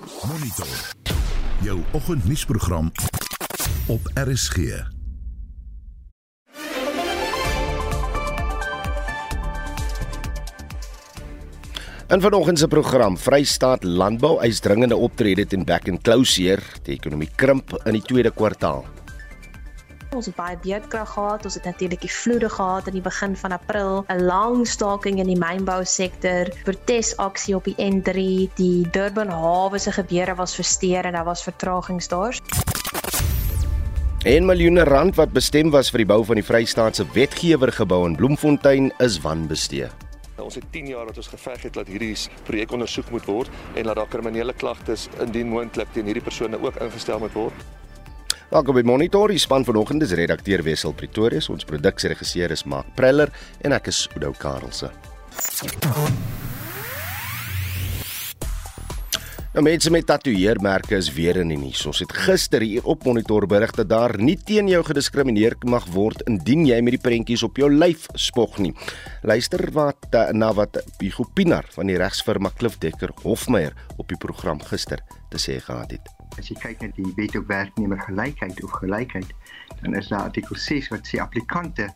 Monitor. Jou oggendnuusprogram op RSG. In vanoggend se program Vrystaat Landbou eis dringende optrede teen back and closure, die ekonomie krimp in die tweede kwartaal. Ons het baie beerdkrag gehad, ons het natuurlik die vloede gehad in die begin van April, 'n lang staking in die mynbousektor, protesaksie op die N3, die Durban hawe se gebeure was versteur en daar was vertragings daar. 1 miljoen rand wat bestem was vir die bou van die Vrystaatse wetgewer gebou in Bloemfontein is wanbestee. Ons het 10 jaar dat ons geveg het dat hierdie projek ondersoek moet word en dat daar kriminele klagtes indien moontlik teen hierdie persone ook ingestel moet word. Welkom by Monitor. Die span vanoggend is redakteur Wessel Pretorius, ons produksieregisseur is Mark Preller en ek is Oudou Karelse. Nou mense met tatoeëermerke is weer in die nuus. Ons het gister hier op Monitor berig dat daar nie teen jou gediskrimineer mag word indien jy met die prentjies op jou lyf spog nie. Luister wat eh, na wat Hugo Pinaar van die regsfirma Klif Dekker Hofmeyer op die program gister te sê gehad het. As jy kyk na die wet op werknemer gelykheid of gelykheid, dan is daar artikel 6 wat sê applikante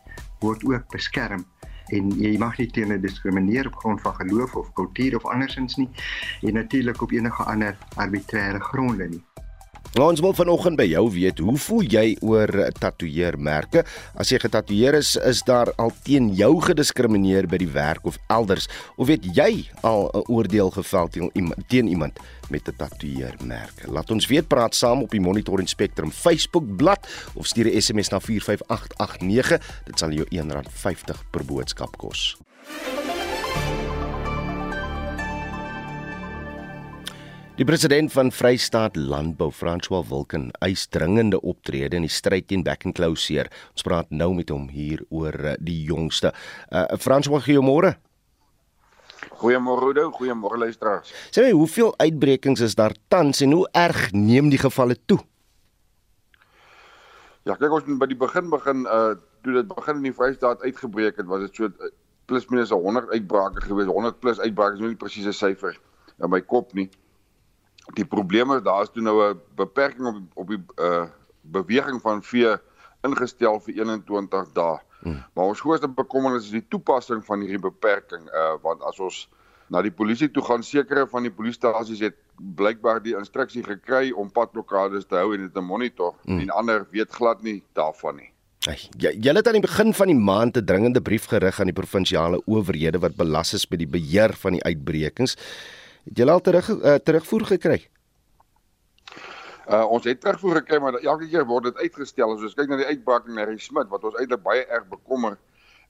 word ook beskerm en jy mag nie teen hulle diskrimineer op grond van geloof of kultuur of andersins nie en natuurlik op enige ander arbitreëre gronde nie. Nou, ons wil vanoggend by jou weet, hoe voel jy oor tatoeëermerke? As jy getatoeëer is, is daar al teen jou gediskrimineer by die werk of elders of weet jy al 'n oordeel gevel teen iemand, teen iemand met 'n tatoeëermerk? Laat ons weet, praat saam op die Monitor en Spectrum Facebook bladsy of stuur 'n SMS na 45889. Dit sal jou R1.50 per boodskap kos. Die president van Vrystaat Landbou, François Wilken, eis dringende optrede in die stryd teen back and closure. Ons praat nou met hom hier oor uh, die jongste. Uh François, goeiemôre. Goeiemôre Oudo, goeiemôre luisteraars. Sê my, hoeveel uitbrekings is daar tans en hoe erg neem die gevalle toe? Ja, kyk ons by die begin begin uh toe dit begin in die Vrystaat uitgebreek het, was dit so plus minus 100 uitbrake gewees, 100 plus uitbrake, is nou nie presiese syfer in my kop nie. Die probleem is daar is toe nou 'n beperking op op die uh beweging van vee ingestel vir 21 dae. Hmm. Maar ons grootste bekommernis is die toepassing van hierdie beperking uh want as ons na die polisie toe gaan sekere van die polisiestasies het blykbaar die instruksie gekry om padblokkades te hou en dit te monitor hmm. en ander weet glad nie daarvan nie. Ja, jy het aan die begin van die maand 'n dringende brief gerig aan die provinsiale owerhede wat belas is met die beheer van die uitbrekings. Het julle al terug uh, terugvoer gekry? Uh ons het terugvoer gekry maar elke keer word dit uitgestel. As ons kyk na die uitbraak in Harry Smit wat ons eintlik baie erg bekommer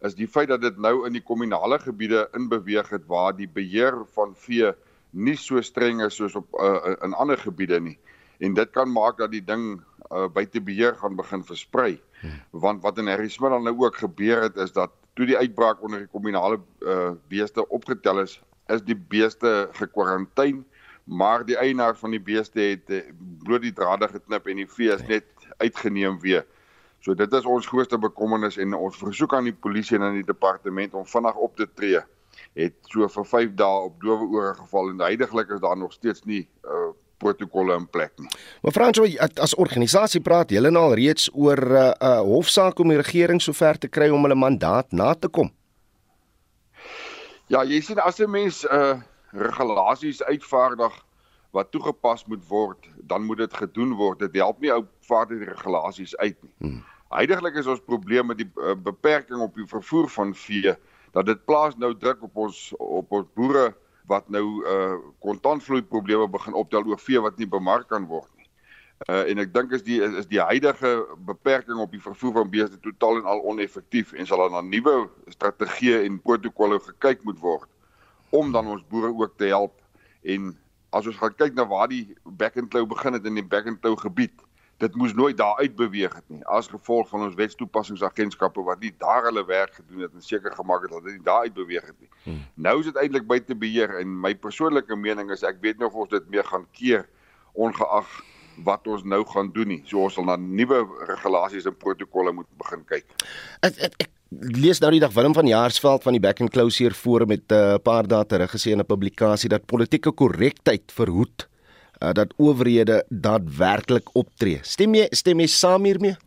is die feit dat dit nou in die kommunale gebiede inbeweeg het waar die beheer van vee nie so streng is soos op uh, in ander gebiede nie. En dit kan maak dat die ding uh, buite beheer gaan begin versprei. Hmm. Want wat in Harry Smit dan nou ook gebeur het is dat toe die uitbraak onder die kommunale uh, beeste opgetel is, is die beeste gekwarantyne, maar die eienaar van die beeste het eh, bloot die drade geknip en die vee is net uitgeneem weer. So dit is ons grootste bekommernis en ons versoek aan die polisie en aan die departement om vinnig op te tree. Het so vir 5 dae op dowe ore geval en heidaglik is daar nog steeds nie uh, protokolle in plek nie. Maar Frans, as organisasie praat julle nou al reeds oor 'n uh, uh, hofsaak om die regering sover te kry om hulle mandaat na te kom. Ja, jy sien as 'n mens uh regulasies uitvaardig wat toegepas moet word, dan moet dit gedoen word. Dit help nie ou vaardig die regulasies uit nie. Hmm. Heidiglik is ons probleem met die uh, beperking op die vervoer van vee dat dit plaas nou druk op ons op ons boere wat nou uh kontantvloei probleme begin optel oor vee wat nie bemark kan word. Uh en ek dink is die is die huidige beperking op die vervoer van beeste totaal en al oneffektief en sal dan 'n nuwe strategie en protokolle gekyk moet word om dan ons boere ook te help en as ons gaan kyk na waar die back and claw begin het in die back and claw gebied dit moes nooit daar uit beweeg het nie as gevolg van ons wetstoepassingsagentskappe wat nie daar hulle werk gedoen het en seker gemaak het dat dit nie daar uit beweeg het nie hmm. nou is dit eintlik buite beheer en my persoonlike mening is ek weet nie of ons dit meer gaan keer ongeag wat ons nou gaan doen nie. So ons sal na nuwe regulasies en protokolle moet begin kyk. Ek ek, ek lees nou die dag Willem van Jaarsveld van die Back and Closure Forum met 'n uh, paar dae terug gesê in 'n publikasie dat politieke korrektheid verhoed uh, dat owerhede daadwerklik optree. Stem jy stem jy saam hiermee?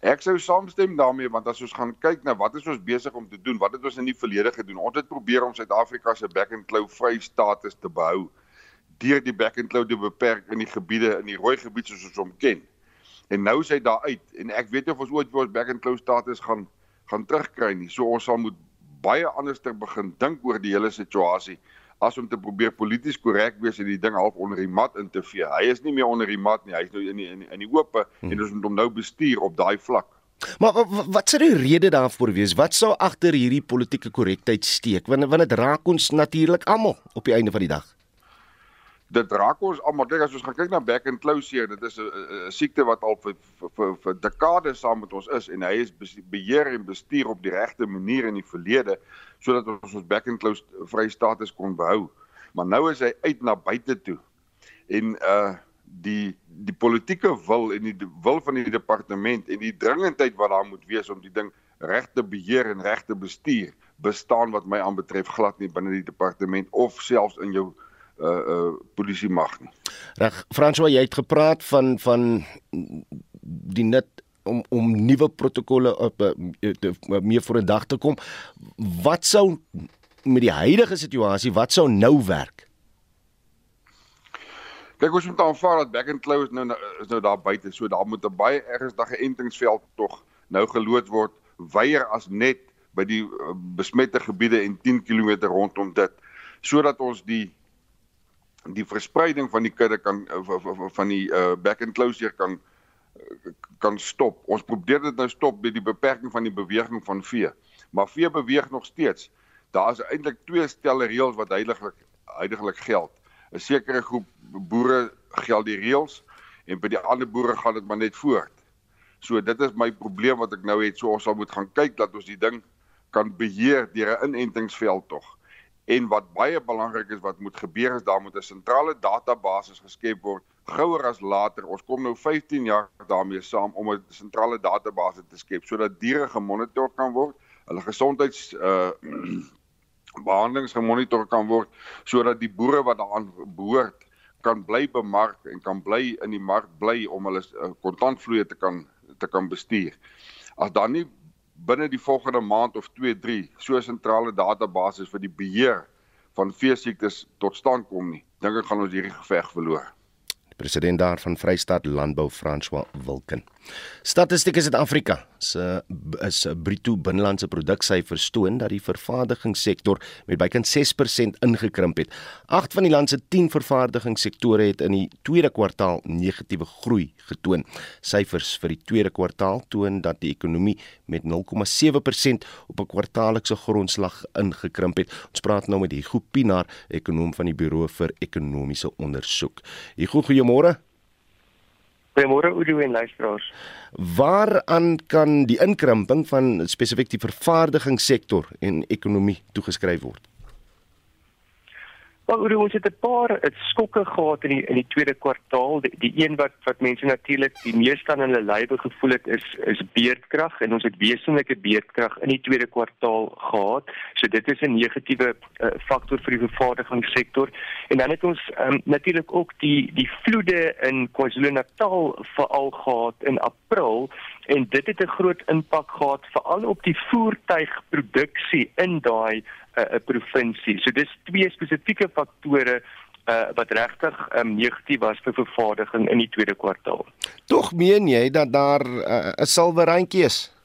Ek sou saamstem daarmee want as ons gaan kyk na wat is ons besig om te doen, wat het ons in die verlede gedoen? Ons het probeer om Suid-Afrika se back and claw vry status te behou deur die back and claw te beperk in die gebiede in die rooi gebied soos ons hom ken. En nou is hy daar uit en ek weet nie of ons ooit weer ons back and claw status gaan gaan terugkry nie. So ons sal moet baie anderster begin dink oor die hele situasie as om te probeer polities korrek wees en die ding half onder die mat in te vee. Hy is nie meer onder die mat nie. Hy is nou in die in die, in die oop hmm. en ons moet hom nou bestuur op daai vlak. Maar wat sou die rede daarvoor wees? Wat sou agter hierdie politieke korrektheid steek? Want want dit raak ons natuurlik almal op die einde van die dag dit raak ons almal kyk as ons gaan kyk na back and closure dit is 'n siekte wat al vir vir vir dekades saam met ons is en hy is beheer en bestuur op die regte manier in die verlede sodat ons ons back and close vry status kon behou. Maar nou is hy uit na buite toe. En uh die die politieke wil en die wil van die departement en die dringendheid wat daar moet wees om die ding regte beheer en regte bestuur bestaan wat my aanbetref glad nie binne die departement of selfs in jou uh uh polisie mag nie. Reg, François, jy het gepraat van van die nut om om nuwe protokolle op uh, meer voor 'n dag te kom. Wat sou met die huidige situasie, wat sou nou werk? Kyk, ons moet aanvaar dat back and close nou is nou daar buite, so daar moet 'n baie ernstige entingsveld tog nou geloot word, weier as net by die besmette gebiede en 10 km rondom dit sodat ons die die verspreiding van die kudde kan eh, van die uh, back and closure kan eh, kan stop. Ons probeer dit nou stop met die beperking van die beweging van vee. Maar vee beweeg nog steeds. Daar is eintlik twee stelle reëls wat heiliglik heidaglik geld. 'n Sekere groep boere geld die reëls en by die ander boere gaan dit maar net voort. So dit is my probleem wat ek nou het. So ons sal moet gaan kyk dat ons die ding kan beheer deur 'n inentingsveld tog. En wat baie belangrik is wat moet gebeur is daar moet 'n sentrale database geskep word gouer as later. Ons kom nou 15 jaar daarmee saam om 'n sentrale database te skep sodat diere gemonitor kan word, hulle gesondheids uh behandelings gemonitor kan word sodat die boere wat daaraan behoort kan bly bemark en kan bly in die mark bly om hulle uh, kontantvloei te kan te kan bestuur. As dan nie binne die volgende maand of 2, 3 so 'n sentrale database vir die beheer van veesiektes tot stand kom nie, dink ek gaan ons hierdie geveg verloor. President daar van Vrystaat Landbou François Wilken. Statistiek Suid-Afrika se is 'n bruto binnelandse produksyfers toon dat die vervaardigingssektor met bykans 6% ingekrimp het. 8 van die land se 10 vervaardigingssektore het in die tweede kwartaal negatiewe groei getoon. Syfers vir die tweede kwartaal toon dat die ekonomie met 0,7% op 'n kwartaallikse grondslag ingekrimp het. Ons praat nou met Hugo Pinaar, ekonom van die Buro vir Ekonomiese Onderzoek. Hugo, goeiemôre. Goeiemôre Udo en luisteraars. Waaraan kan die inkrimping van spesifiek die vervaardigingssektor en ekonomie toegeskryf word? Maar oor ons het 'n paar het skokke gehad in die in die tweede kwartaal. Die, die een wat wat mense natuurlik die meeste aan hulle lywe gevoel het is is beerdkrag en ons het wesenlike beerdkrag in die tweede kwartaal gehad. So dit is 'n negatiewe uh, faktor vir die vervaardigingssektor. En dan het ons um, natuurlik ook die die vloede in KwaZulu-Natal veral gehad in April en dit het 'n groot impak gehad veral op die voertuigproduksie in daai 'n uh, provinsie. So dis twee spesifieke faktore uh, wat regtig um, negatief was vir vervaardiging in die tweede kwartaal. Tog meen jy dat daar 'n uh, silwer randjie is?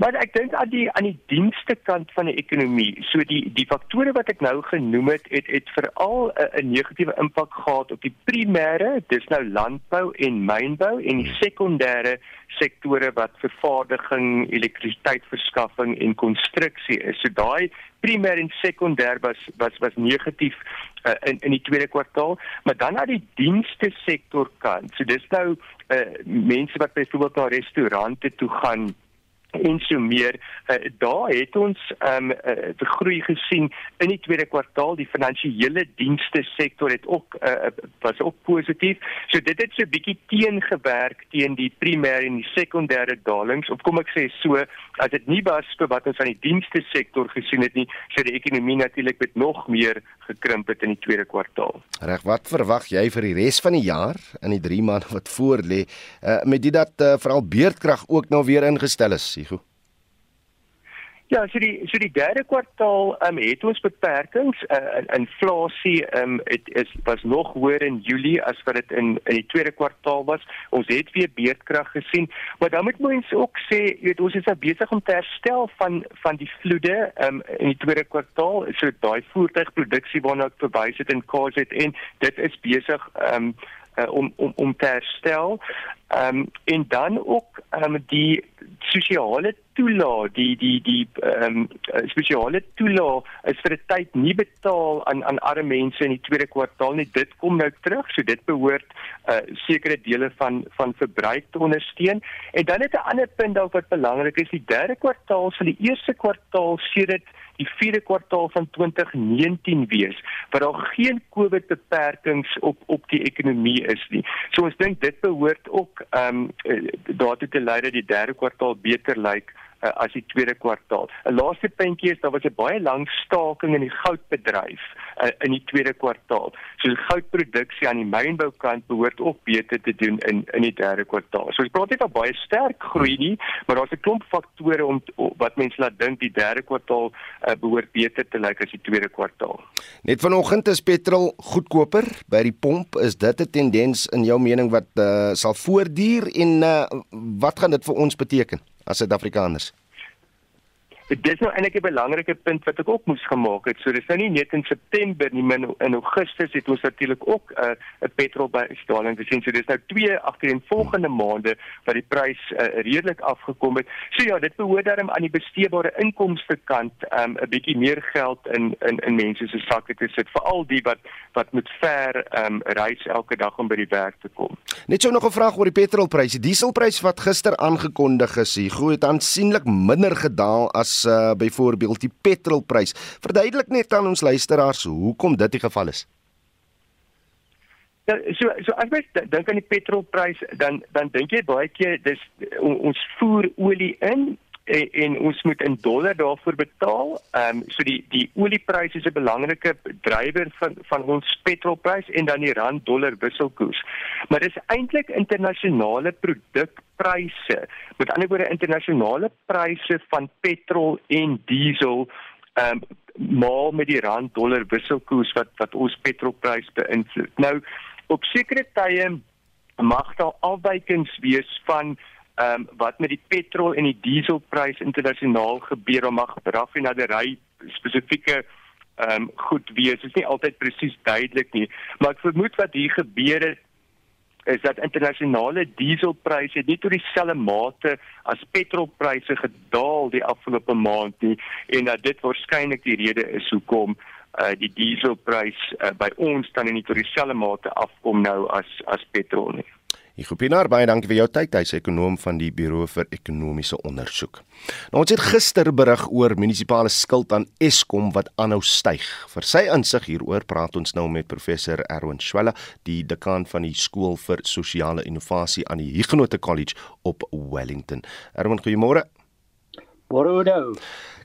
Maar ek dink aan die aan die dienste kant van die ekonomie. So die die faktore wat ek nou genoem het, het het veral 'n negatiewe impak gehad op die primêre, dis nou landbou en mynbou en die sekondêre sektore wat vervaardiging, elektrisiteitsverskaffing en konstruksie is. So daai primêr en sekondêr was was was negatief uh, in in die tweede kwartaal, maar dan na die dienste sektor kant. So dis nou uh, mense wat byvoorbeeld na restaurante toe gaan en so meer. Uh, daar het ons ehm um, uh, groei gesien in die tweede kwartaal. Die finansiële dienste sektor het ook uh, was ook positief. So dit het so bietjie teengewerk teen die primêre en die sekondêre dalings. Of kom ek sê so as dit nie was vir wat ons aan die dienste sektor gesien het nie sou die ekonomie natuurlik met nog meer gekrimp het in die tweede kwartaal. Reg wat verwag jy vir die res van die jaar in die 3 maande wat voor lê? Uh, met dit dat uh, veral beerdkrag ook nou weer ingestel is Sigo Ja, so die so die derde kwartaal ehm um, het ons beperkings. Uh, inflasie ehm um, dit is was nog hoër in Julie as wat dit in in die tweede kwartaal was. Ons het weer beerdkrag gesien, maar dan moet mens ook sê, jy weet ons is nou besig om te herstel van van die vloede ehm um, in die tweede kwartaal. So daai voertuigproduksie waarna ek verwys het in KZN, dit is besig ehm um, uh, om om om te herstel. Ehm um, en dan ook ehm um, die sosiale toelaat die die die ehm um, spesiale toelaat is vir 'n tyd nie betaal aan aan arme mense in die tweede kwartaal nie. Dit kom nou terug. So dit behoort uh sekere dele van van verbruik te ondersteun. En dan het 'n ander punt dalk wat belangrik is, die derde kwartaal sal die eerste kwartaal sedert die vierde kwartaal van 2019 wees waar daar geen COVID beperkings op op die ekonomie is nie. So ons dink dit behoort ook ehm um, daartoe te lei dat die derde kwartaal beter lyk uh, as die tweede kwartaal. 'n Laaste puntjie is daar was 'n baie lang staking in die goudbedryf uh, in die tweede kwartaal. So die goudproduksie aan die mynboukant behoort ook beter te doen in in die derde kwartaal. So ons praat nie van baie sterk groei nie, maar daar's 'n klomp faktore om wat mense laat dink die derde kwartaal uh, behoort beter te lyk as die tweede kwartaal. Net vanoggend is petrol goedkoper by die pomp. Is dit 'n tendens in jou mening wat uh, sal voortduur en uh, wat gaan dit vir ons beteken? As Suid-Afrikaners? Dit is nou eintlik 'n belangrike punt wat ek ook moes gemaak het. So dis nou nie net in September nie, maar in Augustus het ons natuurlik ook 'n uh, 'n petrolbedaling gesien. So dis nou twee agtereenvolgende maande wat die prys uh, redelik afgekom het. So ja, dit behoort daarom aan die besteedbare inkomste kant um, 'n bietjie meer geld in in in mense se sakke te sit, veral die wat wat met ver um, reis elke dag om by die werk te kom. Net so nog 'n vraag oor die petrolpryse. Die dieselprys wat gister aangekondig is, hier groei het aansienlik minder gedaal as uh, byvoorbeeld die petrolprys. Verduidelik net aan ons luisteraars hoekom dit die geval is. Ja, so so as jy dink aan die petrolprys dan dan dink jy baie keer dis ons voer olie in en, en ons moet in dollar daarvoor betaal. Ehm um, so die die oliepryse is 'n belangrike drywer van van ons petrolprys en dan die rand dollar wisselkoers. Maar dis eintlik internasionale produkpryse. Met ander woorde internasionale pryse van petrol en diesel ehm um, maal met die rand dollar wisselkoers wat wat ons petrolprys beïnvloed. Nou op sekere tye mag daar afwykings wees van ehm um, wat met die petrol en die dieselprys internasionaal gebeur om mag raffinaderry spesifieke ehm um, goed wees. Is nie altyd presies duidelik nie, maar ek vermoed wat hier gebeur het is dat internasionale dieselpryse nie tot dieselfde mate as petrolpryse gedaal die afgelope maand nie en dat dit waarskynlik die rede is hoekom uh, die dieselprys uh, by ons dan nie tot dieselfde mate afkom nou as as petrol nie. Ek hoop Pienaar baie dankie vir jou tyd. Hy's ekonom van die Buro vir Ekonomiese Onderzoek. Nou ons het gister berig oor munisipale skuld aan Eskom wat aanhou styg. Vir sy insig hieroor praat ons nou met professor Erwin Swela, die dekaan van die skool vir sosiale innovasie aan die Huguenot College op Wellington. Erwin, goeiemôre. Môre Oudo.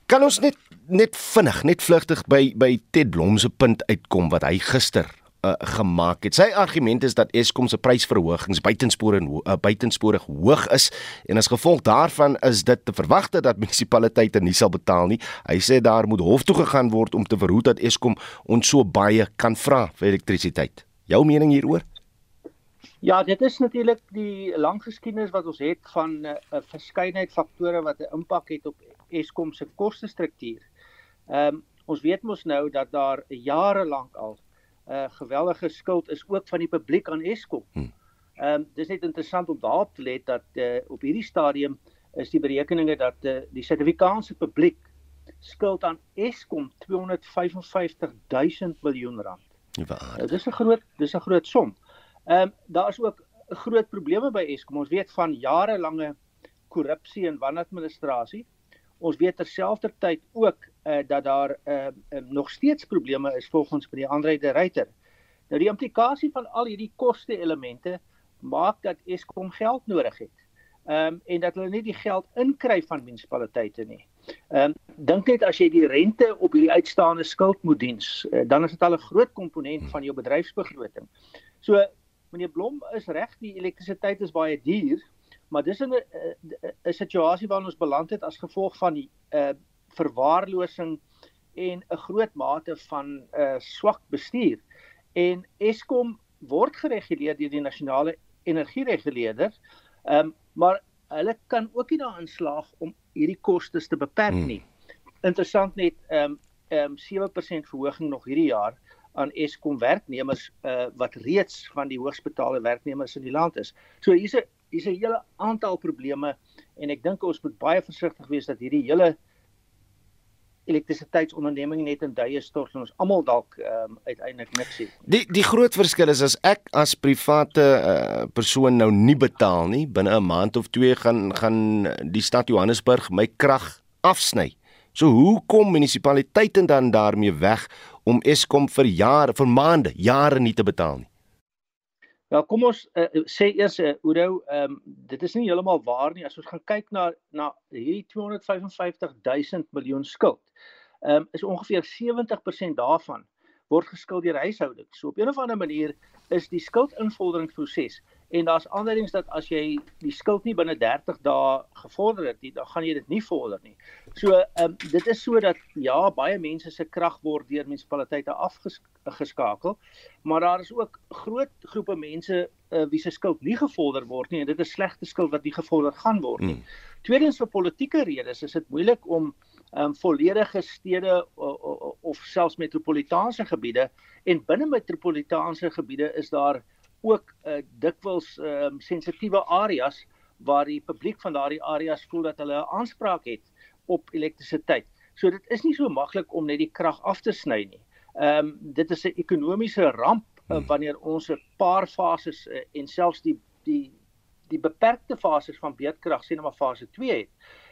Kan ons net net vinnig, net vlugtig by by Ted Blom se punt uitkom wat hy gister uh, gemaak het. Sy argument is dat Eskom se prysverhogings buitenspore en uh, buitensporig hoog is en as gevolg daarvan is dit te verwagte dat munisipaliteite nie sal betaal nie. Hy sê daar moet hof toe gegaan word om te verhoed dat Eskom ons so baie kan vra vir elektrisiteit. Jou mening hieroor? Ja, dit is natuurlik die lang geskiedenis wat ons het van 'n uh, verskeidenheid faktore wat 'n impak het op Eskom se kostestruktuur. Ehm um, ons weet mos nou dat daar jare lank al uh, geweldige skuld is ook van die publiek aan Eskom. Hm. Ehm um, dis net interessant om daarop te let dat uh, op hierdie stadium is die berekeninge dat uh, die Suid-Afrikaanse publiek skuld aan Eskom 255 000 miljoen rand. Ja, uh, dis 'n groot dis 'n groot som. Ehm um, daar is ook groot probleme by Eskom. Ons weet van jarelange korrupsie en wanadministrasie. Ons weet terselfdertyd ook uh, dat daar uh, uh, nog steeds probleme is volgens by die Andre de Ruyter. Nou die implikasie van al hierdie koste elemente maak dat Eskom geld nodig het. Ehm um, en dat hulle nie die geld inkry van munisipaliteite nie. Ehm um, dink net as jy die rente op hierdie uitstaande skuld moet diens, uh, dan is dit al 'n groot komponent van jou bedryfsbegroting. So meneer Blom is reg, die elektrisiteit is baie duur, maar dis 'n 'n situasie waarin ons beland het as gevolg van die uh verwaarlosing en 'n groot mate van uh swak bestuur. En Eskom word gereguleer deur die nasionale energiereguleerder. Ehm um, maar hulle kan ook nie daarin slaag om hierdie kostes te beperk hmm. nie. Hmm. Interessant net ehm um, ehm um, 7% verhoging nog hierdie jaar aan Eskom werknemers uh, wat reeds van die hoogs betaalde werknemers in die land is. So hier's 'n hier's 'n hele aantal probleme en ek dink ons moet baie versigtig wees dat hierdie hele elektrisiteitsonderneming net in duie stort en ons almal dalk um, uiteindelik niks sien. Die die groot verskil is as ek as private uh, persoon nou nie betaal nie, binne 'n maand of twee gaan gaan die stad Johannesburg my krag afsny. So hoe kom munisipaliteite dan daarmee weg om Eskom vir jare, vir maande, jare nie te betaal nie? Wel kom ons uh, sê eers uh, Oudo, ehm um, dit is nie heeltemal waar nie as ons gaan kyk na na hierdie 255 000 miljoen skuld. Ehm um, is ongeveer 70% daarvan word geskuld deur huishoudings. So op 'n of ander manier is die skuldinvorderingsproses en daar's aanduidings dat as jy die skuld nie binne 30 dae gevorder het nie, dan gaan jy dit nie vorder nie. So ehm um, dit is sodat ja, baie mense se krag word deur munisipaliteite afgeskakel, maar daar is ook groot groepe mense uh, wie se skuld nie gevorder word nie en dit is slegte skuld wat nie gevorder gaan word nie. Hmm. Tweedens vir politieke redes is dit moeilik om ehm um, volledige stede of selfs metropolitaanse gebiede en binne metropolitaanse gebiede is daar ook uh, dikwels um, sensitiewe areas waar die publiek van daardie areas voel dat hulle 'n aanspraak het op elektrisiteit. So dit is nie so maklik om net die krag af te sny nie. Ehm um, dit is 'n ekonomiese ramp uh, wanneer ons 'n paar fases uh, en selfs die die die beperkte fases van beedkrag sien maar fase 2 het.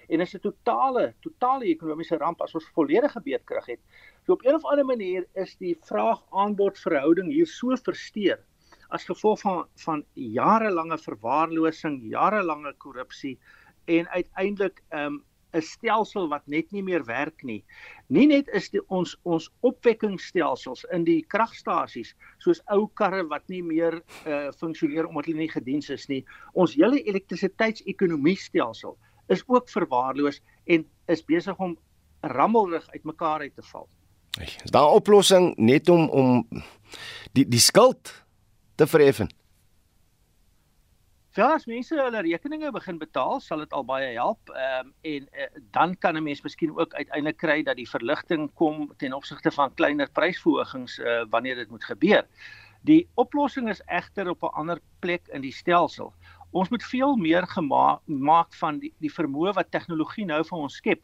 En is 'n totale totale ekonomiese ramp as ons volledige beedkrag het. So op 'n of ander manier is die vraag-aanbod verhouding hier so versteur as gevolg van van jarelange verwaarlosing, jarelange korrupsie en uiteindelik 'n um, stelsel wat net nie meer werk nie. Nie net is die ons ons opwekkingstelsels in die kragstasies soos ou karre wat nie meer uh funksioneer omdat hulle nie gediens is nie. Ons hele elektrisiteitsekonomie stelsel is ook verwaarloos en is besig om rammelrig uitmekaar uit te val. Is daar 'n oplossing net om om die die skuld te vereffen? Ja, as mense hulle rekeninge begin betaal, sal dit al baie help. Ehm um, en uh, dan kan 'n mens miskien ook uiteindelik kry dat die verligting kom ten opsigte van kleiner prysverhogings uh, wanneer dit moet gebeur. Die oplossing is egter op 'n ander plek in die stelsel. Ons moet veel meer gemaak van die, die vermoë wat tegnologie nou vir ons skep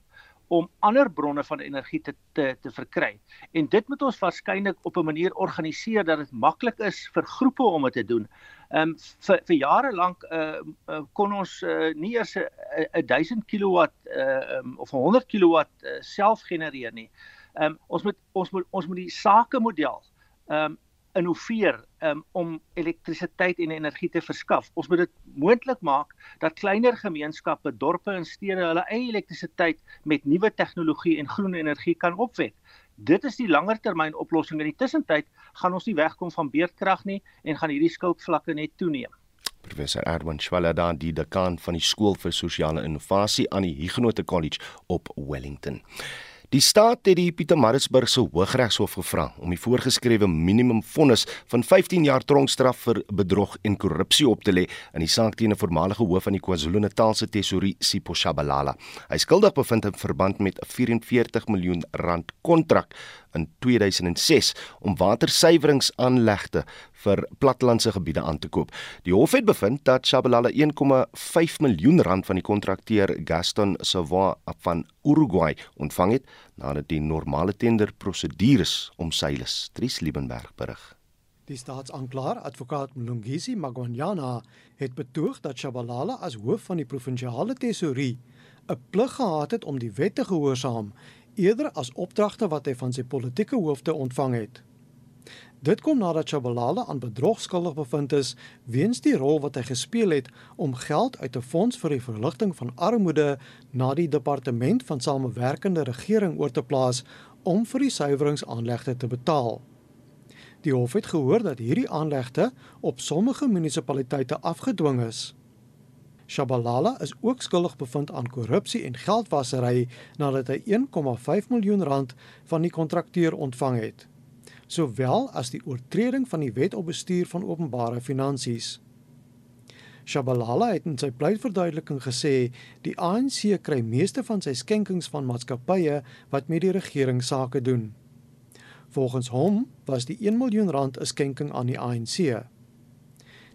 om ander bronne van energie te te te verkry. En dit moet ons waarskynlik op 'n manier organiseer dat dit maklik is vir groepe om dit te doen. Ehm um, vir vir jare lank uh, uh kon ons uh, nie eers 'n 1000 kW uh um, of 100 kW uh, self genereer nie. Ehm um, ons moet ons moet ons moet die sakemodel ehm um, innoveer um, om elektrisiteit en energie te verskaf. Ons moet dit moontlik maak dat kleiner gemeenskappe, dorpe en stede hulle eie elektrisiteit met nuwe tegnologie en groen energie kan opwek. Dit is die langertermyn oplossing. In die tussentyd gaan ons nie wegkom van beerdkrag nie en gaan hierdie skuldvlakke net toeneem. Professor Erwin Schwalada, die dekaan van die skool vir sosiale innovasie aan die Huguenot College op Wellington. Die staat het die Pietermaritzburgse Hooggeregshof gevra om die voorgeskrewe minimumvonnis van 15 jaar tronkstraf vir bedrog en korrupsie op te lê in die saak teen 'n voormalige hoof van die KwaZulu-Natalse Tesorie, Sipho Shabalala. Hy is skuldig bevind in verband met 'n 44 miljoen rand kontrak in 2006 om watersuiweringsaanlegte vir plattelandse gebiede aan te koop. Die hof het bevind dat Shabalala 1,5 miljoen rand van die kontrakteur Gaston Savoy van Uruguay ontvang het nadat die normale tenderprosedures omseil is. Dries Liebenberg berig. Die staatsanklaer, advokaat Mlungisi Magwanyana, het betoog dat Shabalala as hoof van die provinsiale tesourie 'n plig gehad het om die wet te gehoorsaam eerder as opdragte wat hy van sy politieke hoofde ontvang het. Dit kom nadat Shabalala aan bedrog skuldig bevind is weens die rol wat hy gespeel het om geld uit 'n fonds vir die verligting van armoede na die departement van samewerkende regering oor te plaas om vir die suiweringsaanlegte te betaal. Die hof het gehoor dat hierdie aanlegte op sommige munisipaliteite afgedwing is. Shabalala is ook skuldig bevind aan korrupsie en geldwasery nadat hy 1,5 miljoen rand van die kontrakteur ontvang het, sowel as die oortreding van die wet op bestuur van openbare finansies. Shabalala het in sy pleitverduideliking gesê die ANC kry meeste van sy skenkings van maatskappye wat met die regering sake doen. Volgens hom was die 1 miljoen rand 'n skenking aan die ANC.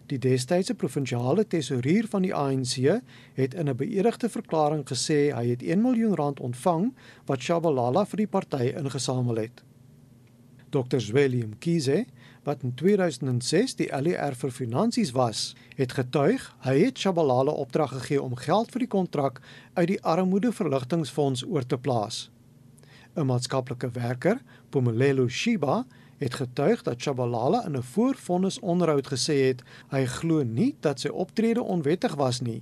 Die destydse provinsiale tesourier van die ANC het in 'n beëdigde verklaring gesê hy het 1 miljoen rand ontvang wat Shabalala vir die party ingesamel het. Dr. William Kize, wat in 2006 die LER vir finansies was, het getuig hy het Shabalala opdrag gegee om geld vir die kontrak uit die armoedeverligtingfonds oor te plaas. 'n maatskaplike werker, Pumelelo Shiba, het getuig dat Shabalala in 'n voorvonnis onderhoud gesê het hy glo nie dat sy optrede onwettig was nie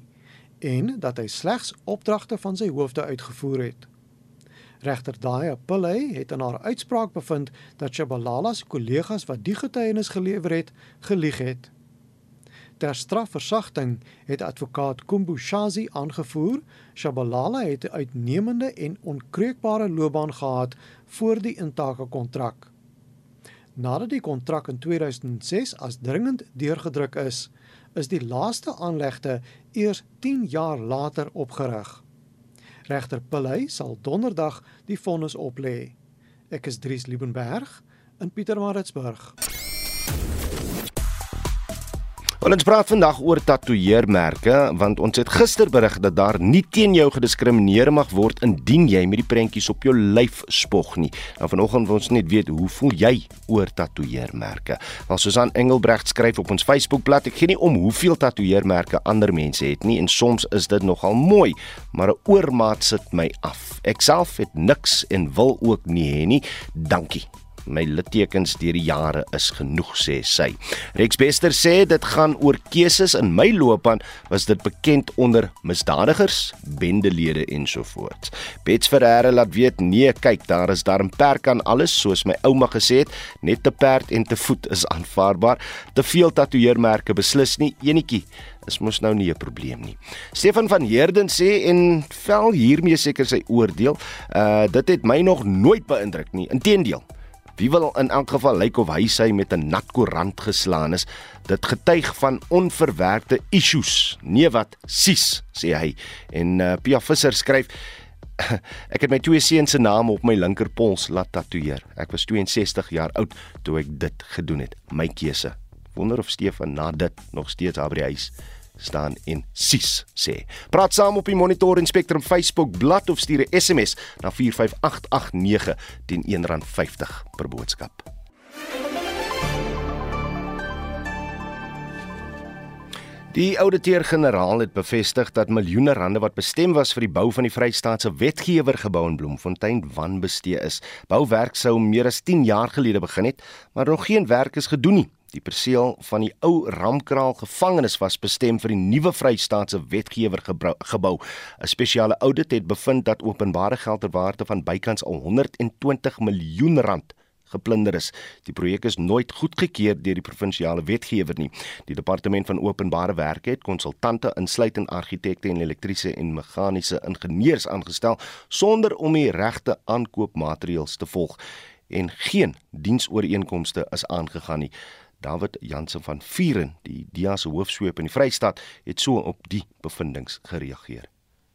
en dat hy slegs opdragte van sy hoofde uitgevoer het. Regter Daya Pillay het in haar uitspraak bevind dat Shabalala se kollegas wat die getuienis gelewer het, gelieg het. Ter strafversagting het advokaat Kumbu Shazi aangevoer Shabalala het 'n uitnemende en onkreukbare loopbaan gehad voor die intake kontrak. Nadat die kontrak in 2006 as dringend deurgedruk is, is die laaste aanlegte eers 10 jaar later opgerig. Regter Pillay sal donderdag die vonnis oplê. Ek is Dries Liebenberg in Pietermaritzburg. Ons praat vandag oor tatoeëermerke want ons het gister berig dat daar nie teen jou gediskrimineer mag word indien jy met die prentjies op jou lyf spog nie. Nou vanoggend wil ons net weet hoe voel jy oor tatoeëermerke? Wel Susan Engelbrecht skryf op ons Facebookblad ek gee nie om hoeveel tatoeëermerke ander mense het nie en soms is dit nogal mooi, maar 'n oormaat sit my af. Ek self het niks en wil ook nie hê nie. Dankie. My littekens deur die jare is genoeg sê sy. Rex Bester sê dit gaan oor keuses in my loopbaan was dit bekend onder misdadigers, bendelede ensovoorts. Bets Ferreira laat weet nee, kyk, daar is daar 'n perk aan alles soos my ouma gesê het, net te perd en te voet is aanvaarbaar. Te veel tatoeëermerke beslis nie enetjie is mos nou nie 'n probleem nie. Stefan van Heerden sê en vel hiermee seker sy oordeel. Uh dit het my nog nooit beïndruk nie. Inteendeel, Wie wil in elk geval lyk of hy sy met 'n nat koerant geslaan is? Dit getuig van onverwerkte issues. Nee wat, sis, sê hy. En uh, Pia Visser skryf Ek het my twee seuns se name op my linkerpols laat tatoeëer. Ek was 62 jaar oud toe ek dit gedoen het. My keuse. Wonder of Stefan na dit nog steeds daar by die huis staan en sis sê. Praat saam op die Monitor en Spectrum Facebook bladsy of stuur 'n SMS na 45889 teen R1.50 per boodskap. Die ouditeur-generaal het bevestig dat miljoene rande wat bestem was vir die bou van die Vrystaatse wetgewer gebou in Bloemfontein wanbestee is. Bouwerk sou meer as 10 jaar gelede begin het, maar nog geen werk is gedoen nie. Die perseel van die ou Ramkraal gevangenis was bestem vir die nuwe Vrystaatse wetgewer gebou. 'n Spesiale audit het bevind dat openbare geld ter waarde van bykans al 120 miljoen rand geplunder is. Die projek is nooit goedgekeur deur die provinsiale wetgewer nie. Die departement van openbare werke het konsultante insluitend argitekte en elektriese en meganiese ingenieurs aangestel sonder om die regte aankoopmateriaals te volg en geen diensooreenkomste is aangegaan nie. David Jansen van Vieren, die DIA se hoofsweep in die Vrystaat, het so op die bevindinge gereageer.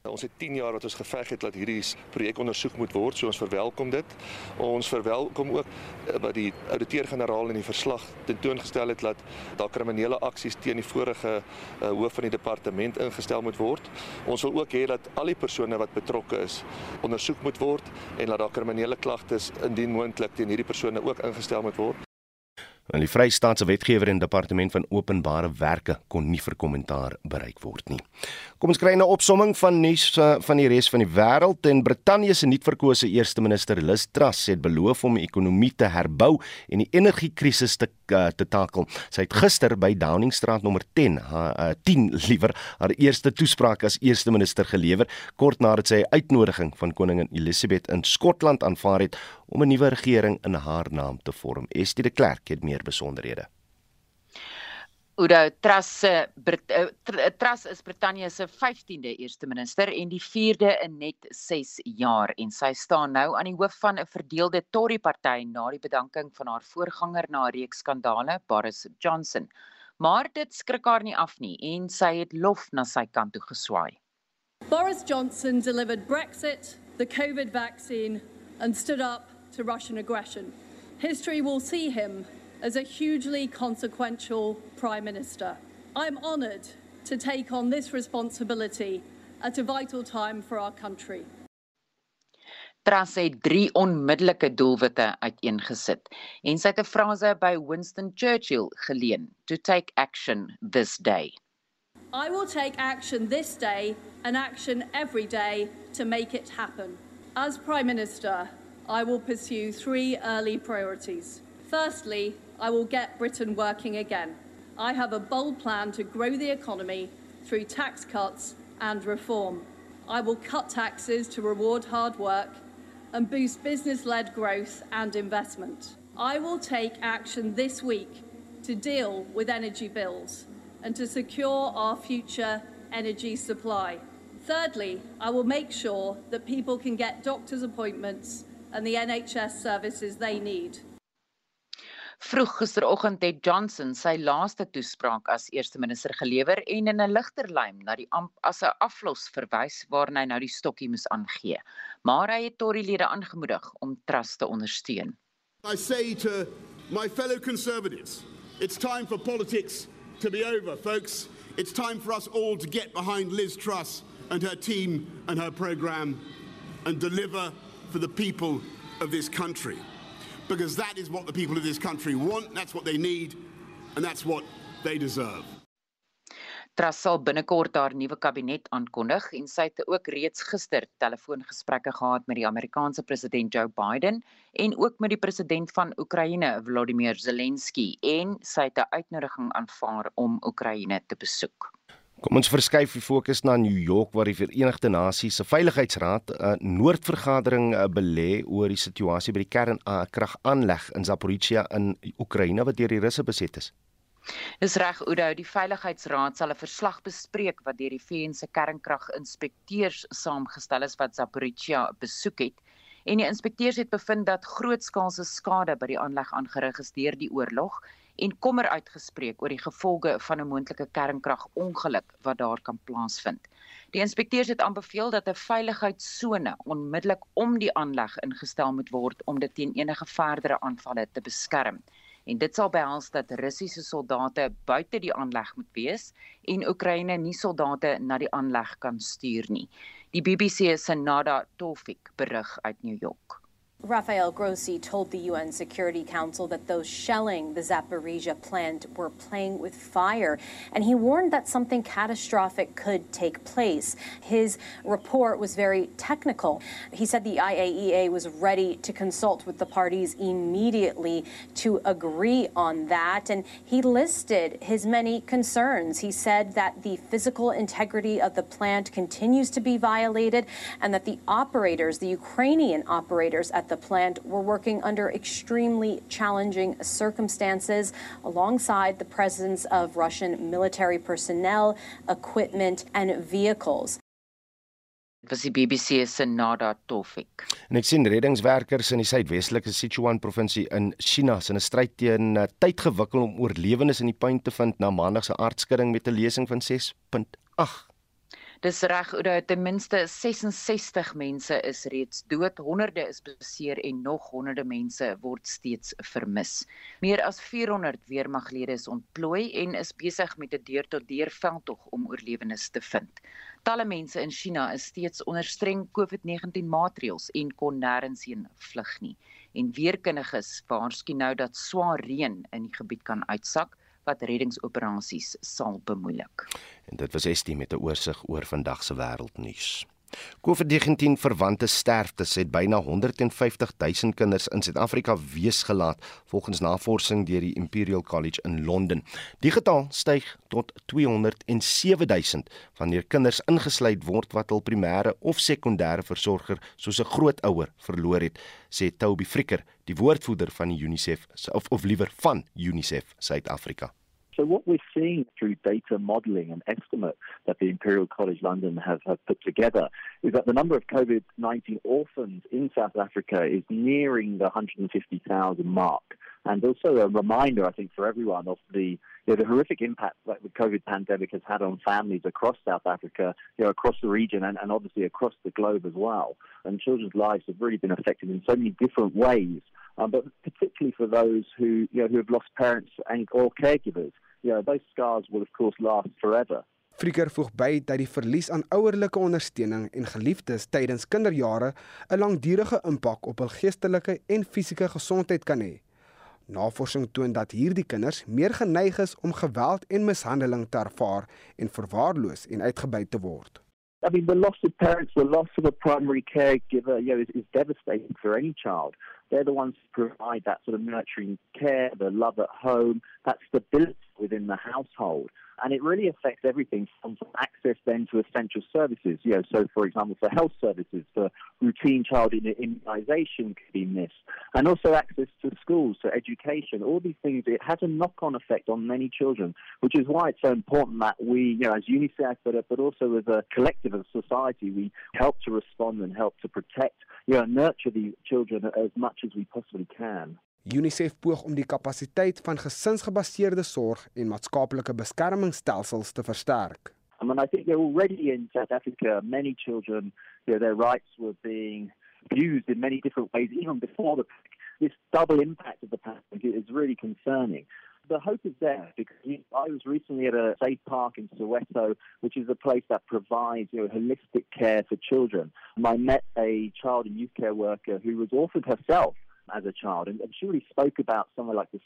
Ons het 10 jaar wat ons geveg het dat hierdie projek ondersoek moet word, so ons verwelkom dit. Ons verwelkom ook eh, wat die ouditeur-generaal in die verslag tentoongestel het dat daar kriminele aksies teen die vorige uh, hoof van die departement ingestel moet word. Ons wil ook hê dat al die persone wat betrokke is ondersoek moet word en dat daar kriminele klagtes indien moontlik teen hierdie persone ook ingestel moet word. En die Vrystaatse wetgewer en departement van openbare werke kon nie vir kommentaar bereik word nie. Kom ons kry 'n opsomming van nuus uh, van die res van die wêreld. En Brittanje se nuutverkose eerste minister Liz Truss het beloof om die ekonomie te herbou en die energiekrisis te uh, te takel. Sy het gister by Downing Street nommer 10, uh, 10 liewer, haar eerste toespraak as eerste minister gelewer kort nadat sy 'n uitnodiging van koningin Elizabeth in Skotland aanvaar het om 'n nuwe regering in haar naam te vorm. Estie de Klerk het meer besonderhede. Udo Truss se uh, Truss is Brittanje se 15de eerste minister en die 4de in net 6 jaar en sy staan nou aan die hoof van 'n verdeelde Tory party na die bedanking van haar voorganger na 'n reeks skandale Boris Johnson. Maar dit skrik haar nie af nie en sy het lof na sy kant toe geswaai. Boris Johnson delivered Brexit, the COVID vaccine and stood up to Russian aggression. History will see him as a hugely consequential Prime Minister. I'm honoured to take on this responsibility at a vital time for our country. Truss het drie onmiddellike doelwitte uiteengesit en sy het 'n frase by Winston Churchill geleen: "To take action this day." I will take action this day and action every day to make it happen. As Prime Minister, I will pursue three early priorities. Firstly, I will get Britain working again. I have a bold plan to grow the economy through tax cuts and reform. I will cut taxes to reward hard work and boost business led growth and investment. I will take action this week to deal with energy bills and to secure our future energy supply. Thirdly, I will make sure that people can get doctor's appointments and the NHS services they need. Vroeg gisteroggend het Johnson sy laaste toespraak as eerste minister gelewer en in 'n ligter lyn na die amp as 'n aflos verwys waarna hy nou die stokkie moes aangee. Maar hy het Tory-lede aangemoedig om trust te ondersteun. I say to my fellow conservatives, it's time for politics to be over, folks. It's time for us all to get behind Liz Truss and her team and her program and deliver for the people of this country. Because that is what the people of this country want, that's what they need, and that's what they deserve. Truss sal binnekort haar nuwe kabinet aankondig en sy het ook reeds gister telefoongesprekke gehad met die Amerikaanse president Joe Biden en ook met die president van Oekraïne Volodymyr Zelensky en sy het 'n uitnodiging aanvaar om Oekraïne te besoek. Kom ons verskuif die fokus na New York waar die Verenigde Nasies se Veiligheidsraad 'n uh, noordvergadering uh, belê oor die situasie by die kernkragaanleg in Zaporizhia in Oekraïne wat deur die Russe beset is. Dis reg Oudo, die Veiligheidsraad sal 'n verslag bespreek wat deur die VN se kernkraginspekteurs saamgestel is wat Zaporizhia besoek het. En die inspekteurs het bevind dat grootskaalse skade by die aanleg aangerig is deur die oorlog en kommer uitgespreek oor die gevolge van 'n moontlike kernkragongeluk wat daar kan plaasvind. Die inspekteurs het aanbeveel dat 'n veiligheidsone onmiddellik om die aanleg ingestel moet word om dit teen enige verdere aanvalle te beskerm. En dit sal behels dat Russiese soldate buite die aanleg moet wees en Oekraïne nie soldate na die aanleg kan stuur nie. Die BBC se Nada Tofik berig uit New York. Rafael Grossi told the UN Security Council that those shelling the Zaporizhia plant were playing with fire, and he warned that something catastrophic could take place. His report was very technical. He said the IAEA was ready to consult with the parties immediately to agree on that, and he listed his many concerns. He said that the physical integrity of the plant continues to be violated, and that the operators, the Ukrainian operators at the plant were working under extremely challenging circumstances alongside the presence of Russian military personnel, equipment, and vehicles. Dit was die BBC se Nada Tofik. En ek sien reddingswerkers in die suidwestelike Sichuan provinsie in China se 'n stryd teen uh, tyd gewikkel om oorlewendes in die punt te vind na maandag se aardskudding met 'n lesing van 6.8. Dis reg dat ten minste 66 mense is reeds dood, honderde is beseer en nog honderde mense word steeds vermis. Meer as 400 weermaglede is ontplooi en is besig met 'n deur-tot-deur veldtog om oorlewendes te vind. Talle mense in China is steeds onder streng COVID-19 maatreëls en kon nêrens heen vlug nie. en weerkundiges waarsku nou dat swaar reën in die gebied kan uitsak wat reddingsoperasies sal bemoeilik. En dit was Estie met 'n oorsig oor vandag se wêreldnuus. COVID-19 verwante sterftes het byna 150 000 kinders in Suid-Afrika weesgelaat volgens navorsing deur die Imperial College in Londen. Die getal styg tot 207 000 wanneer kinders ingesluit word wat hul primêre of sekondêre versorger soos 'n grootouer verloor het, sê Toby Fricker, die woordvoerder van die UNICEF of of liewer van UNICEF Suid-Afrika. So what we're seeing through data modelling and estimates that the Imperial College London have, have put together is that the number of COVID-19 orphans in South Africa is nearing the 150,000 mark. And also a reminder, I think, for everyone of the you know, the horrific impact that the COVID pandemic has had on families across South Africa, you know, across the region, and, and obviously across the globe as well. And children's lives have really been affected in so many different ways, um, but particularly for those who you know who have lost parents and or caregivers. Yeah, those scars will of course last forever. Frieker voeg by dat die verlies aan ouerlike ondersteuning en geliefdes tydens kinderjare 'n langdurige impak op hul geestelike en fisiese gesondheid kan hê. Navorsing toon dat hierdie kinders meer geneig is om geweld en mishandeling te ervaar en verwaarloos en uitgebuit te word. I mean, the loss of parents, the loss of a primary caregiver, you know, is, is devastating for any child. They're the ones who provide that sort of nurturing care, the love at home, that stability within the household. And it really affects everything from access then to essential services. You know, so for example, for health services, for routine child immunization could be missed. And also access to schools, to education, all these things, it has a knock-on effect on many children, which is why it's so important that we, you know, as UNICEF, but, but also as a collective of society, we help to respond and help to protect, you know, nurture these children as much as we possibly can. UNICEF poog om die kapasiteit van gesinsgebaseerde sorg en maatskaplike beskermingsstelsels te versterk. I mean, I think they're already in South Africa. Many children, you know, their rights were being abused in many different ways, even before the this double impact of the pandemic is really concerning. The hope is there because I was recently at a safe park in Soweto, which is a place that provides you know, holistic care for children. And I met a child and youth care worker who was orphaned herself as a child. And, and she really spoke about somewhere like this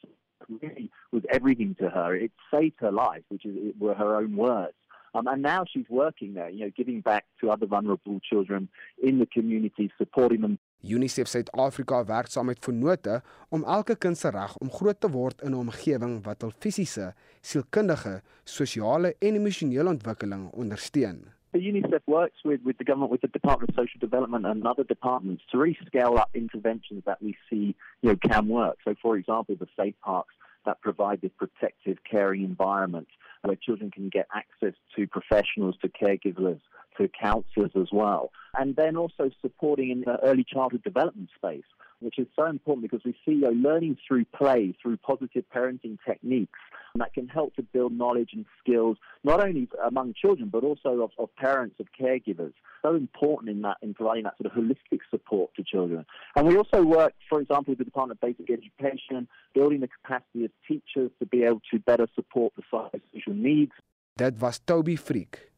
really was everything to her. It saved her life, which is, it were her own words. Um, and now she's working there, you know, giving back to other vulnerable children in the community, supporting them. UNICEF Suid-Afrika werk saam met Vennote om elke kind se reg om groot te word in 'n omgewing wat hul fisiese, sielkundige, sosiale en emosionele ontwikkeling ondersteun. The UNICEF works with, with the government, with the Department of Social Development and other departments to really scale up interventions that we see you know, can work. So, for example, the safe parks that provide this protective, caring environment where children can get access to professionals, to caregivers, to counsellors as well. And then also supporting in the early childhood development space, which is so important because we see you know, learning through play, through positive parenting techniques that can help to build knowledge and skills, not only among children, but also of, of parents, of caregivers. So important in that, in providing that sort of holistic support to children. And we also work, for example, with the Department of Basic Education, building the capacity of teachers to be able to better support the psychosocial needs. That was Toby Freak,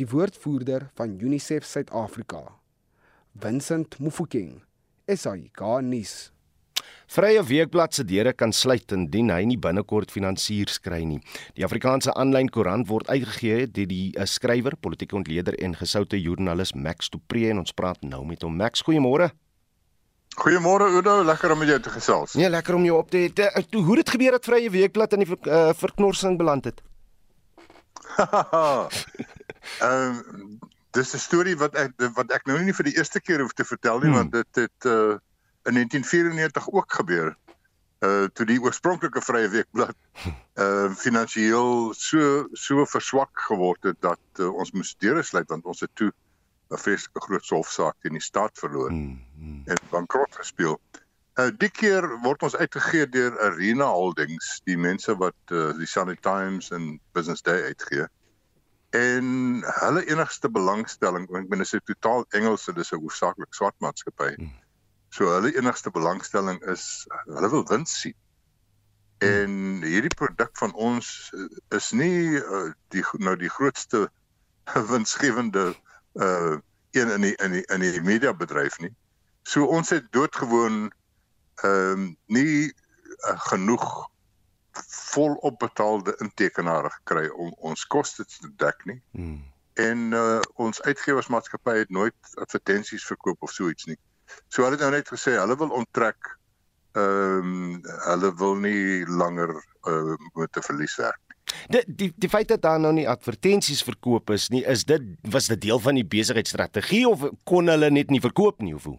die woordvoerder van UNICEF Suid-Afrika. Vincent Mufokeng, SAK nuus. Vrye Weekblad se deure kan sluit indien hy nie binnekort finansiers kry nie. Die Afrikaanse aanlyn koerant word uitgegee deur die uh, skrywer, politieke ontleder en gesoute joernalis Max du Preez en ons praat nou met hom. Max, goeiemôre. Goeiemôre Udo, lekker om met jou te gesels. Nee, lekker om jou op te hê. Uh, hoe het gebeur dat Vrye Weekblad in die uh, verknorsing beland het? Ehm um, dis 'n storie wat ek wat ek nou nie vir die eerste keer hoef te vertel nie hmm. want dit het uh in 1994 ook gebeur. Uh toe die oorspronklike Vrye Weekblad uh finansiëel so so verswak geword het dat uh, ons moes deure sluit want ons het toe 'n vreeslike groot hofsaak teen die staat verloor mm, mm. en bankrot gespeel. Uh die keer word ons uitgegee deur Arena Holdings, die mense wat uh, die Sunday Times en Business Day uitgee. En hulle enigste belangstelling, ek bedoel dit is totaal Engelse, dis 'n hoofsaaklik swart maatskappy. Mm So hulle enigste belangstelling is hulle wil wins sien. En hierdie produk van ons eh, is nie uh, die nou die grootste winsgewende uh een in die in die in die media bedryf nie. So ons het doodgewoon ehm um, nie uh, genoeg volop betaalde intekenaars gekry om ons koste te dek nie. Hmm. En uh, ons uitgewersmaatskappy het nooit advertensies verkoop of so iets nie. So hulle het nou net gesê hulle wil onttrek. Ehm um, hulle wil nie langer uh, met 'n verlies werk nie. Die die die feit dat daar nou nie advertensies verkoop is nie, is dit was dit deel van die besigheidsstrategie of kon hulle net nie verkoop nie of hoe?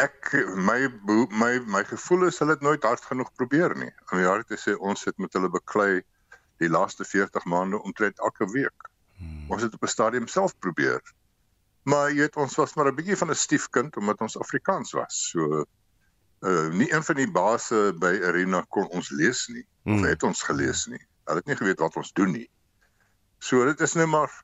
Ek my my my gevoel is hulle het nooit hard genoeg probeer nie. Om die hart te sê ons het met hulle beklei die laaste 40 maande omtrent elke week. Hmm. Ons het op 'n stadium self probeer. Maar jy weet ons was maar 'n bietjie van 'n stiefkind omdat ons Afrikaans was. So uh nie een van die base by Arena kon ons lees nie. Hmm. Of het ons gelees nie. Hulle het nie geweet wat ons doen nie. So dit is nou maar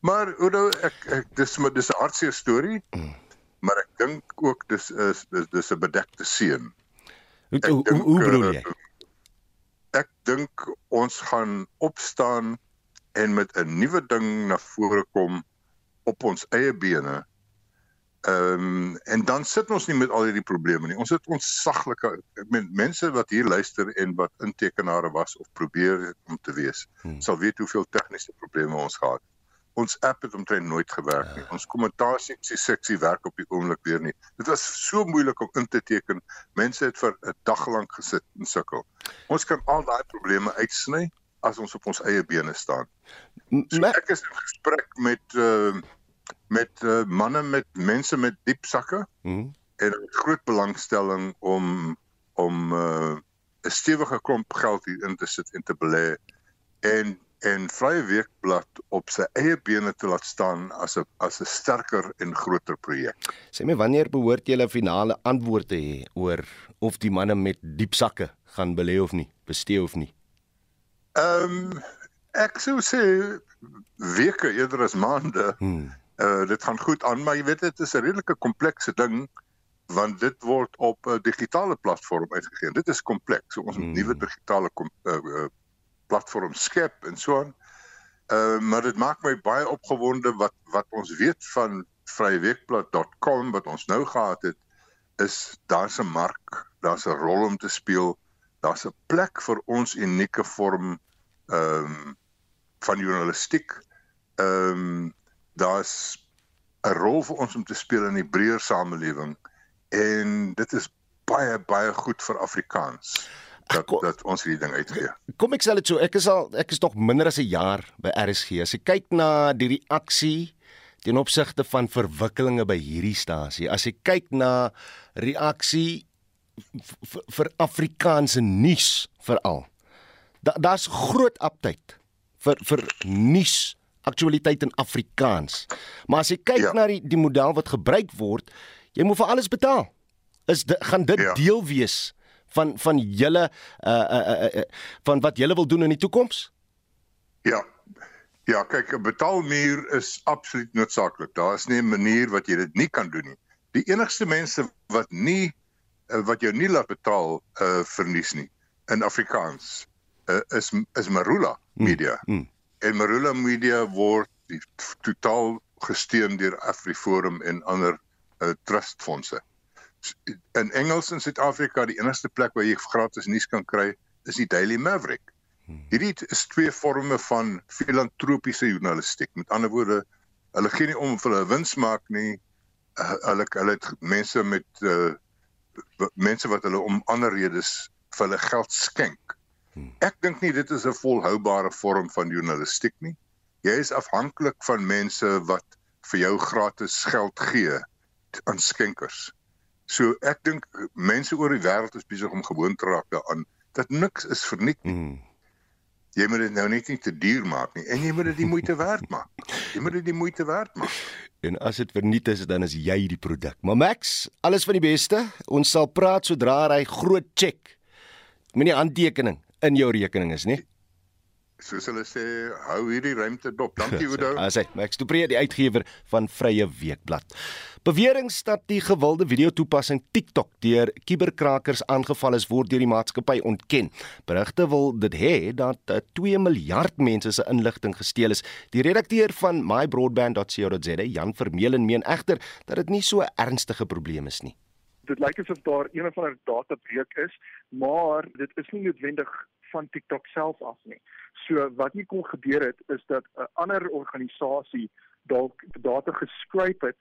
maar Oudo ek, ek dis maar dis 'n hartseer storie. Hmm maar ek dink ook dis is dis dis 'n bedekte seën. Hoe hoe, hoe bedoel jy? Uh, ek dink ons gaan opstaan en met 'n nuwe ding na vore kom op ons eie bene. Ehm um, en dan sit ons nie met al hierdie probleme nie. Ons het ons saglike mense wat hier luister en wat intekenare was of probeer om te wees, hmm. sal weet hoeveel tegniese probleme ons gehad het ons app het omtrent nooit gewerk nie. Ja. Ons kommentasie seksie werk op die oomblik weer nie. Dit was so moeilik om in te teken. Mense het vir 'n dag lank gesit en sukkel. Ons kan al daai probleme uitsny as ons op ons eie bene staan. So ek is in gesprek met uh met uh, manne met mense met diep sakke mm. en groot belangstelling om om uh 'n stewige klomp geld hier in te sit en te belê en en Vrye Weekblad op sy eie bene te laat staan as 'n as 'n sterker en groter projek. Sê my wanneer behoort jy 'n finale antwoord te hê oor of die manne met diep sakke gaan belê of nie, bestee of nie? Ehm um, ek sou sê weke eerder as maande. Hmm. Uh dit gaan goed aan, maar jy weet dit is 'n redelike komplekse ding want dit word op 'n digitale platform uitgegee. Dit is kompleks. So ons hmm. nuwe digitale uh, uh, platform skep en so aan. Uh maar dit maak my baie opgewonde wat wat ons weet van vryweekblad.com wat ons nou gehad het is daar's 'n mark, daar's 'n rol om te speel. Daar's 'n plek vir ons unieke vorm ehm um, van journalistiek. Ehm um, daar's 'n rol vir ons om te speel in die breër samelewing en dit is baie baie goed vir Afrikaans dat kom, dat ons hierdie ding uitgee. Kom ek sê dit so, ek is al ek is nog minder as 'n jaar by RSG. As ek kyk na die reaksie ten opsigte van verwikkelinge by hierdie stasie, as ek kyk na reaksie vir Afrikaanse nuus veral. Daar's da groot aptyd vir vir nuus aktualiteit in Afrikaans. Maar as jy kyk ja. na die die model wat gebruik word, jy moet vir alles betaal. Is dit gaan dit ja. deel wees van van julle uh uh, uh, uh van wat julle wil doen in die toekoms? Ja. Ja, kyk, 'n betaalmuur is absoluut noodsaaklik. Daar is nie 'n manier wat jy dit nie kan doen nie. Die enigste mense wat nie wat jou nie laat betaal uh verlies nie in Afrikaans uh, is is Marula hmm, Media. Mm, mm. En Marula Media word totaal gesteun deur AfriForum en ander uh, trustfondse in Engels in Suid-Afrika die enigste plek waar jy gratis nuus kan kry is die Daily Maverick. Hmm. Hierdie is twee forme van filantropiese journalistiek. Met ander woorde, hulle gee nie om vir hulle wins maak nie. Hulle hulle het mense met uh, mense wat hulle om ander redes vir hulle geld skenk. Hmm. Ek dink nie dit is 'n volhoubare vorm van journalistiek nie. Jy is afhanklik van mense wat vir jou gratis geld gee aan skenkers. So ek dink mense oor die wêreld is besig om gewoon te raak daaraan dat niks is verniet nie. Mm. Jy moet dit nou net nie te duur maak nie en jy moet dit die moeite werd maak. Jy moet dit die moeite werd maak. En as dit verniet is, dan is jy die produk. Maar Max, alles van die beste. Ons sal praat sodra hy groot check met die handtekening in jou rekening is, nie? Soos hulle sê, hou hierdie ruimte dop. Dankie Oudo. As hy Max Dupree die uitgewer van Vrye Weekblad. Bewering dat die gewilde video-toepassing TikTok deur kuberkrakers aangeval is word deur die maatskappy ontken. Berigte wil dit hê dat 2 eh, miljard mense se inligting gesteel is. Die redakteur van mybroadband.co.za, Jan Vermeulen, meen egter dat dit nie so ernstige probleem is nie. Dit lyk asof daar een of ander databreuk is, maar dit is nie noodwendig van TikTok self af nie. So wat nie kon gebeur het is dat 'n ander organisasie dalk data geskryp het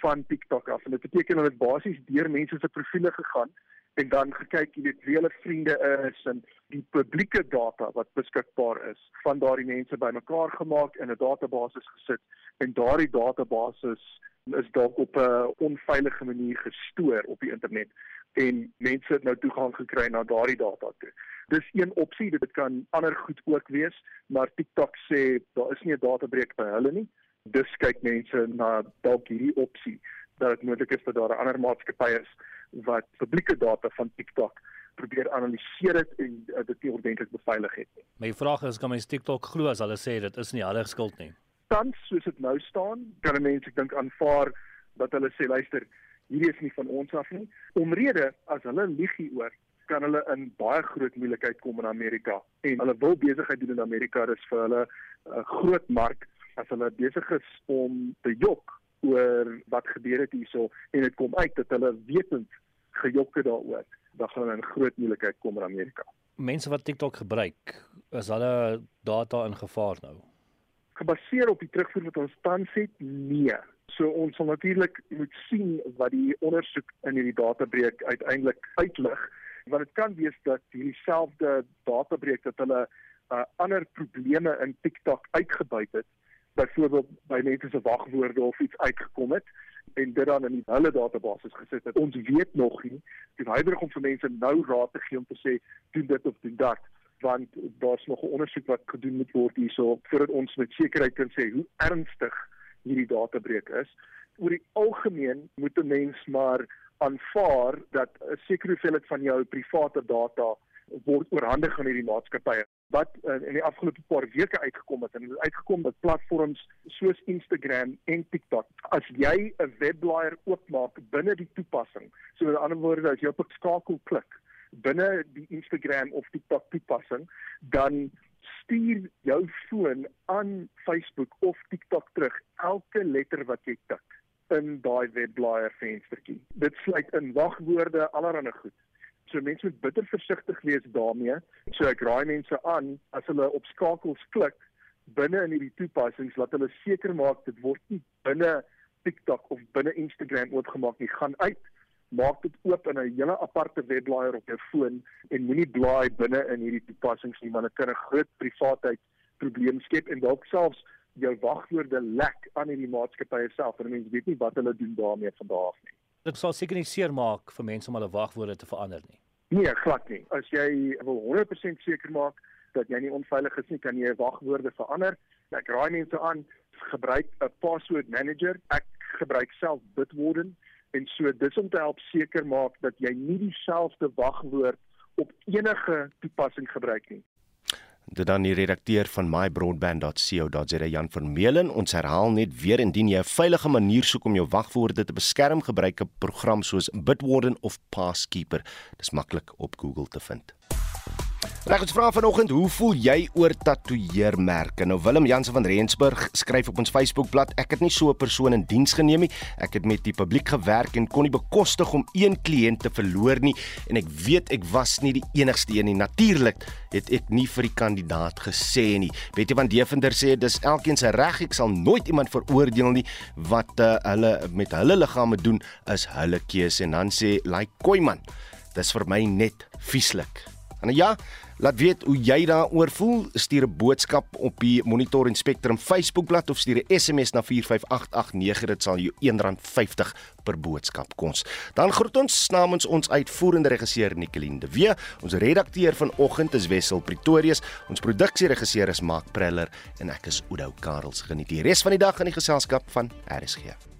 van TikTok af en dit beteken dat dit basies deur mense se profile gegaan en dan gekyk jy weet wie hulle vriende is en die publieke data wat beskikbaar is van daardie mense bymekaar gemaak in 'n database gesit en daardie database is dalk op 'n onveilige manier gestoor op die internet en mense het nou toegang gekry na daardie data toe. Dis een opsie, dit kan ander goed ook wees, maar TikTok sê daar is nie 'n databreek by hulle nie. Dus kyk mense na dalk hierdie opsie dat dit moontlik is dat daar 'n ander maatskappy is wat publieke data van TikTok probeer analiseer dit en uh, dit nie ordentlik beveilig het nie. My vraag is kan mens TikTok glo as hulle sê dit is nie hulle skuld nie? Tans soos dit nou staan, kan mense ek dink aanvaar dat hulle sê luister, hierdie is nie van ons af nie. Omrede as hulle lieg hieroor, kan hulle in baie groot moeilikheid kom in Amerika en hulle wil besigheid doen in Amerika, dis vir hulle 'n uh, groot mark as hulle besig is om te jok oor wat gebeur het hierso en dit kom uit dat hulle wetend gejok het daaroor, dan gaan hulle in groot moeilikheid kom in Amerika. Mense wat TikTok gebruik, is hulle data in gevaar nou? Gebaseer op die terugvoer wat ons tans het, nee. So ons sal natuurlik moet sien wat die ondersoek in hierdie databreek uiteindelik uitlig, want dit kan wees dat hierdie selfde databreek dat hulle uh, ander probleme in TikTok uitgebuit het byvoorbeeld by mense se wagwoorde of iets uitgekom het en dit dan in hulle database gesit het. Ons weet nog nie. Dit hyberig om vir mense nou raad te gee om te sê doen dit of doen dat want daar's nog 'n ondersoek wat gedoen moet word hierso voordat ons met sekerheid kan sê hoe ernstig hierdie databreek is. Oor die algemeen moet 'n mens maar aanvaar dat 'n sekere hoeveelheid van jou private data word oorhandig aan hierdie maatskappye wat uh, in die afgelope paar weke uitgekom het en dit het uitgekom dat platforms soos Instagram en TikTok as jy 'n webblaaier oopmaak binne die toepassing so met ander woorde as jy op 'n skakel klik binne die Instagram of TikTok toepassing dan stuur jou foon aan Facebook of TikTok terug elke letter wat jy tik in daai webblaaier venstertjie dit sluit in wagwoorde allerlei goed So mense moet bitter versigtig wees daarmee. So ek raai mense aan as hulle op skakels klik binne in hierdie toepassings laat hulle seker maak dit word nie binne TikTok of binne Instagram oopgemaak nie. Gaan uit, maak dit oop in 'n hele aparte webblaaier op jou foon en moenie blaai binne in hierdie toepassings nie want dit kan 'n groot privaatheid probleem skep en dalk selfs jou wagwoorde lek aan hierdie maatskappye self en mense weet nie wat hulle doen daarmee vandag af nie. Dit sal seker nie seer maak vir mense om hulle wagwoorde te verander nie. Nee, glad nie. As jy wil 100% seker maak dat jy nie onveilig is nie, kan jy wagwoorde verander. Ek raai mense aan gebruik 'n password manager. Ek gebruik self Bitwarden en so dis om te help seker maak dat jy nie dieselfde wagwoord op enige toepassing gebruik nie. Dit dan die redakteur van mybroadband.co.za Jan van Meulen. Ons herhaal net weer indien jy 'n veilige manier soek om jou wagwoorde te beskerm, gebruik 'n program soos Bitwarden of Passkeeper. Dis maklik op Google te vind. Reg ons vra vanoggend, hoe voel jy oor tatoeëermerke? Nou Willem Jansen van Rensburg skryf op ons Facebookblad, ek het nie so 'n persoon in diens geneem nie. Ek het met die publiek gewerk en kon nie bekostig om een kliënt te verloor nie en ek weet ek was nie die enigste een nie. Natuurlik het ek nie vir die kandidaat gesê nie. Weet jy van Devender sê dis elkeen se reg, ek sal nooit iemand veroordeel nie wat uh, hulle met hulle liggame doen is hulle keuse en dan sê Like Koiman, dis vir my net vieslik. En ja, Laat weet hoe jy daaroor voel. Stuur 'n boodskap op die Monitor en Spectrum Facebookblad of stuur 'n SMS na 45889. Dit sal jou R1.50 per boodskap kos. Dan groet ons namens ons uitvoerende regisseur Nicoline de Wee. Ons redakteur vanoggend is Wessel Pretorius. Ons produksieregisseur is Mark Preller en ek is Oudo Karels. Geniet die res van die dag in die geselskap van RSG.